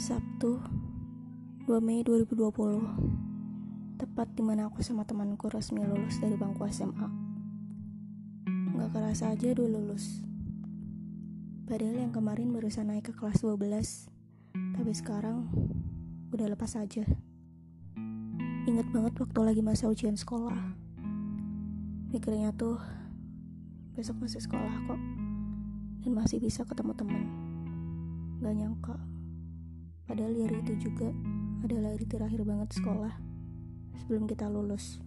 Sabtu 2 Mei 2020 Tepat di mana aku sama temanku resmi lulus dari bangku SMA Gak kerasa aja dua lulus. Padahal yang kemarin barusan naik ke kelas 12 Tapi sekarang udah lepas aja. Ingat banget waktu lagi masa ujian sekolah. Mikirnya tuh besok masih sekolah kok. Dan masih bisa ketemu teman Gak nyangka Padahal hari itu juga adalah hari terakhir banget sekolah sebelum kita lulus.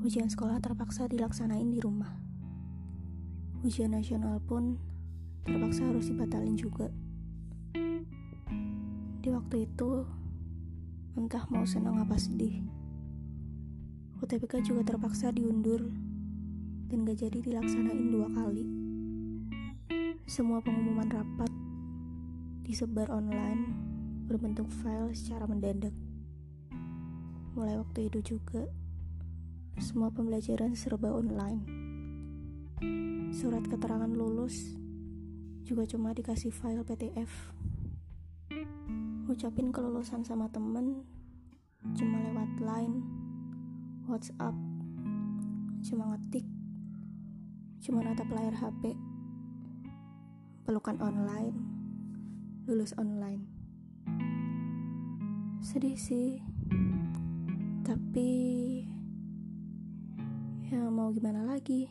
Ujian sekolah terpaksa dilaksanain di rumah. Ujian nasional pun terpaksa harus dibatalin juga. Di waktu itu, entah mau senang apa sedih. UTBK juga terpaksa diundur dan gak jadi dilaksanain dua kali. Semua pengumuman rapat disebar online berbentuk file secara mendadak. Mulai waktu itu juga, semua pembelajaran serba online. Surat keterangan lulus juga cuma dikasih file PDF. Ngucapin kelulusan sama temen cuma lewat line, WhatsApp, cuma ngetik, cuma natap layar HP, pelukan online, lulus online. Sedih sih, tapi ya mau gimana lagi?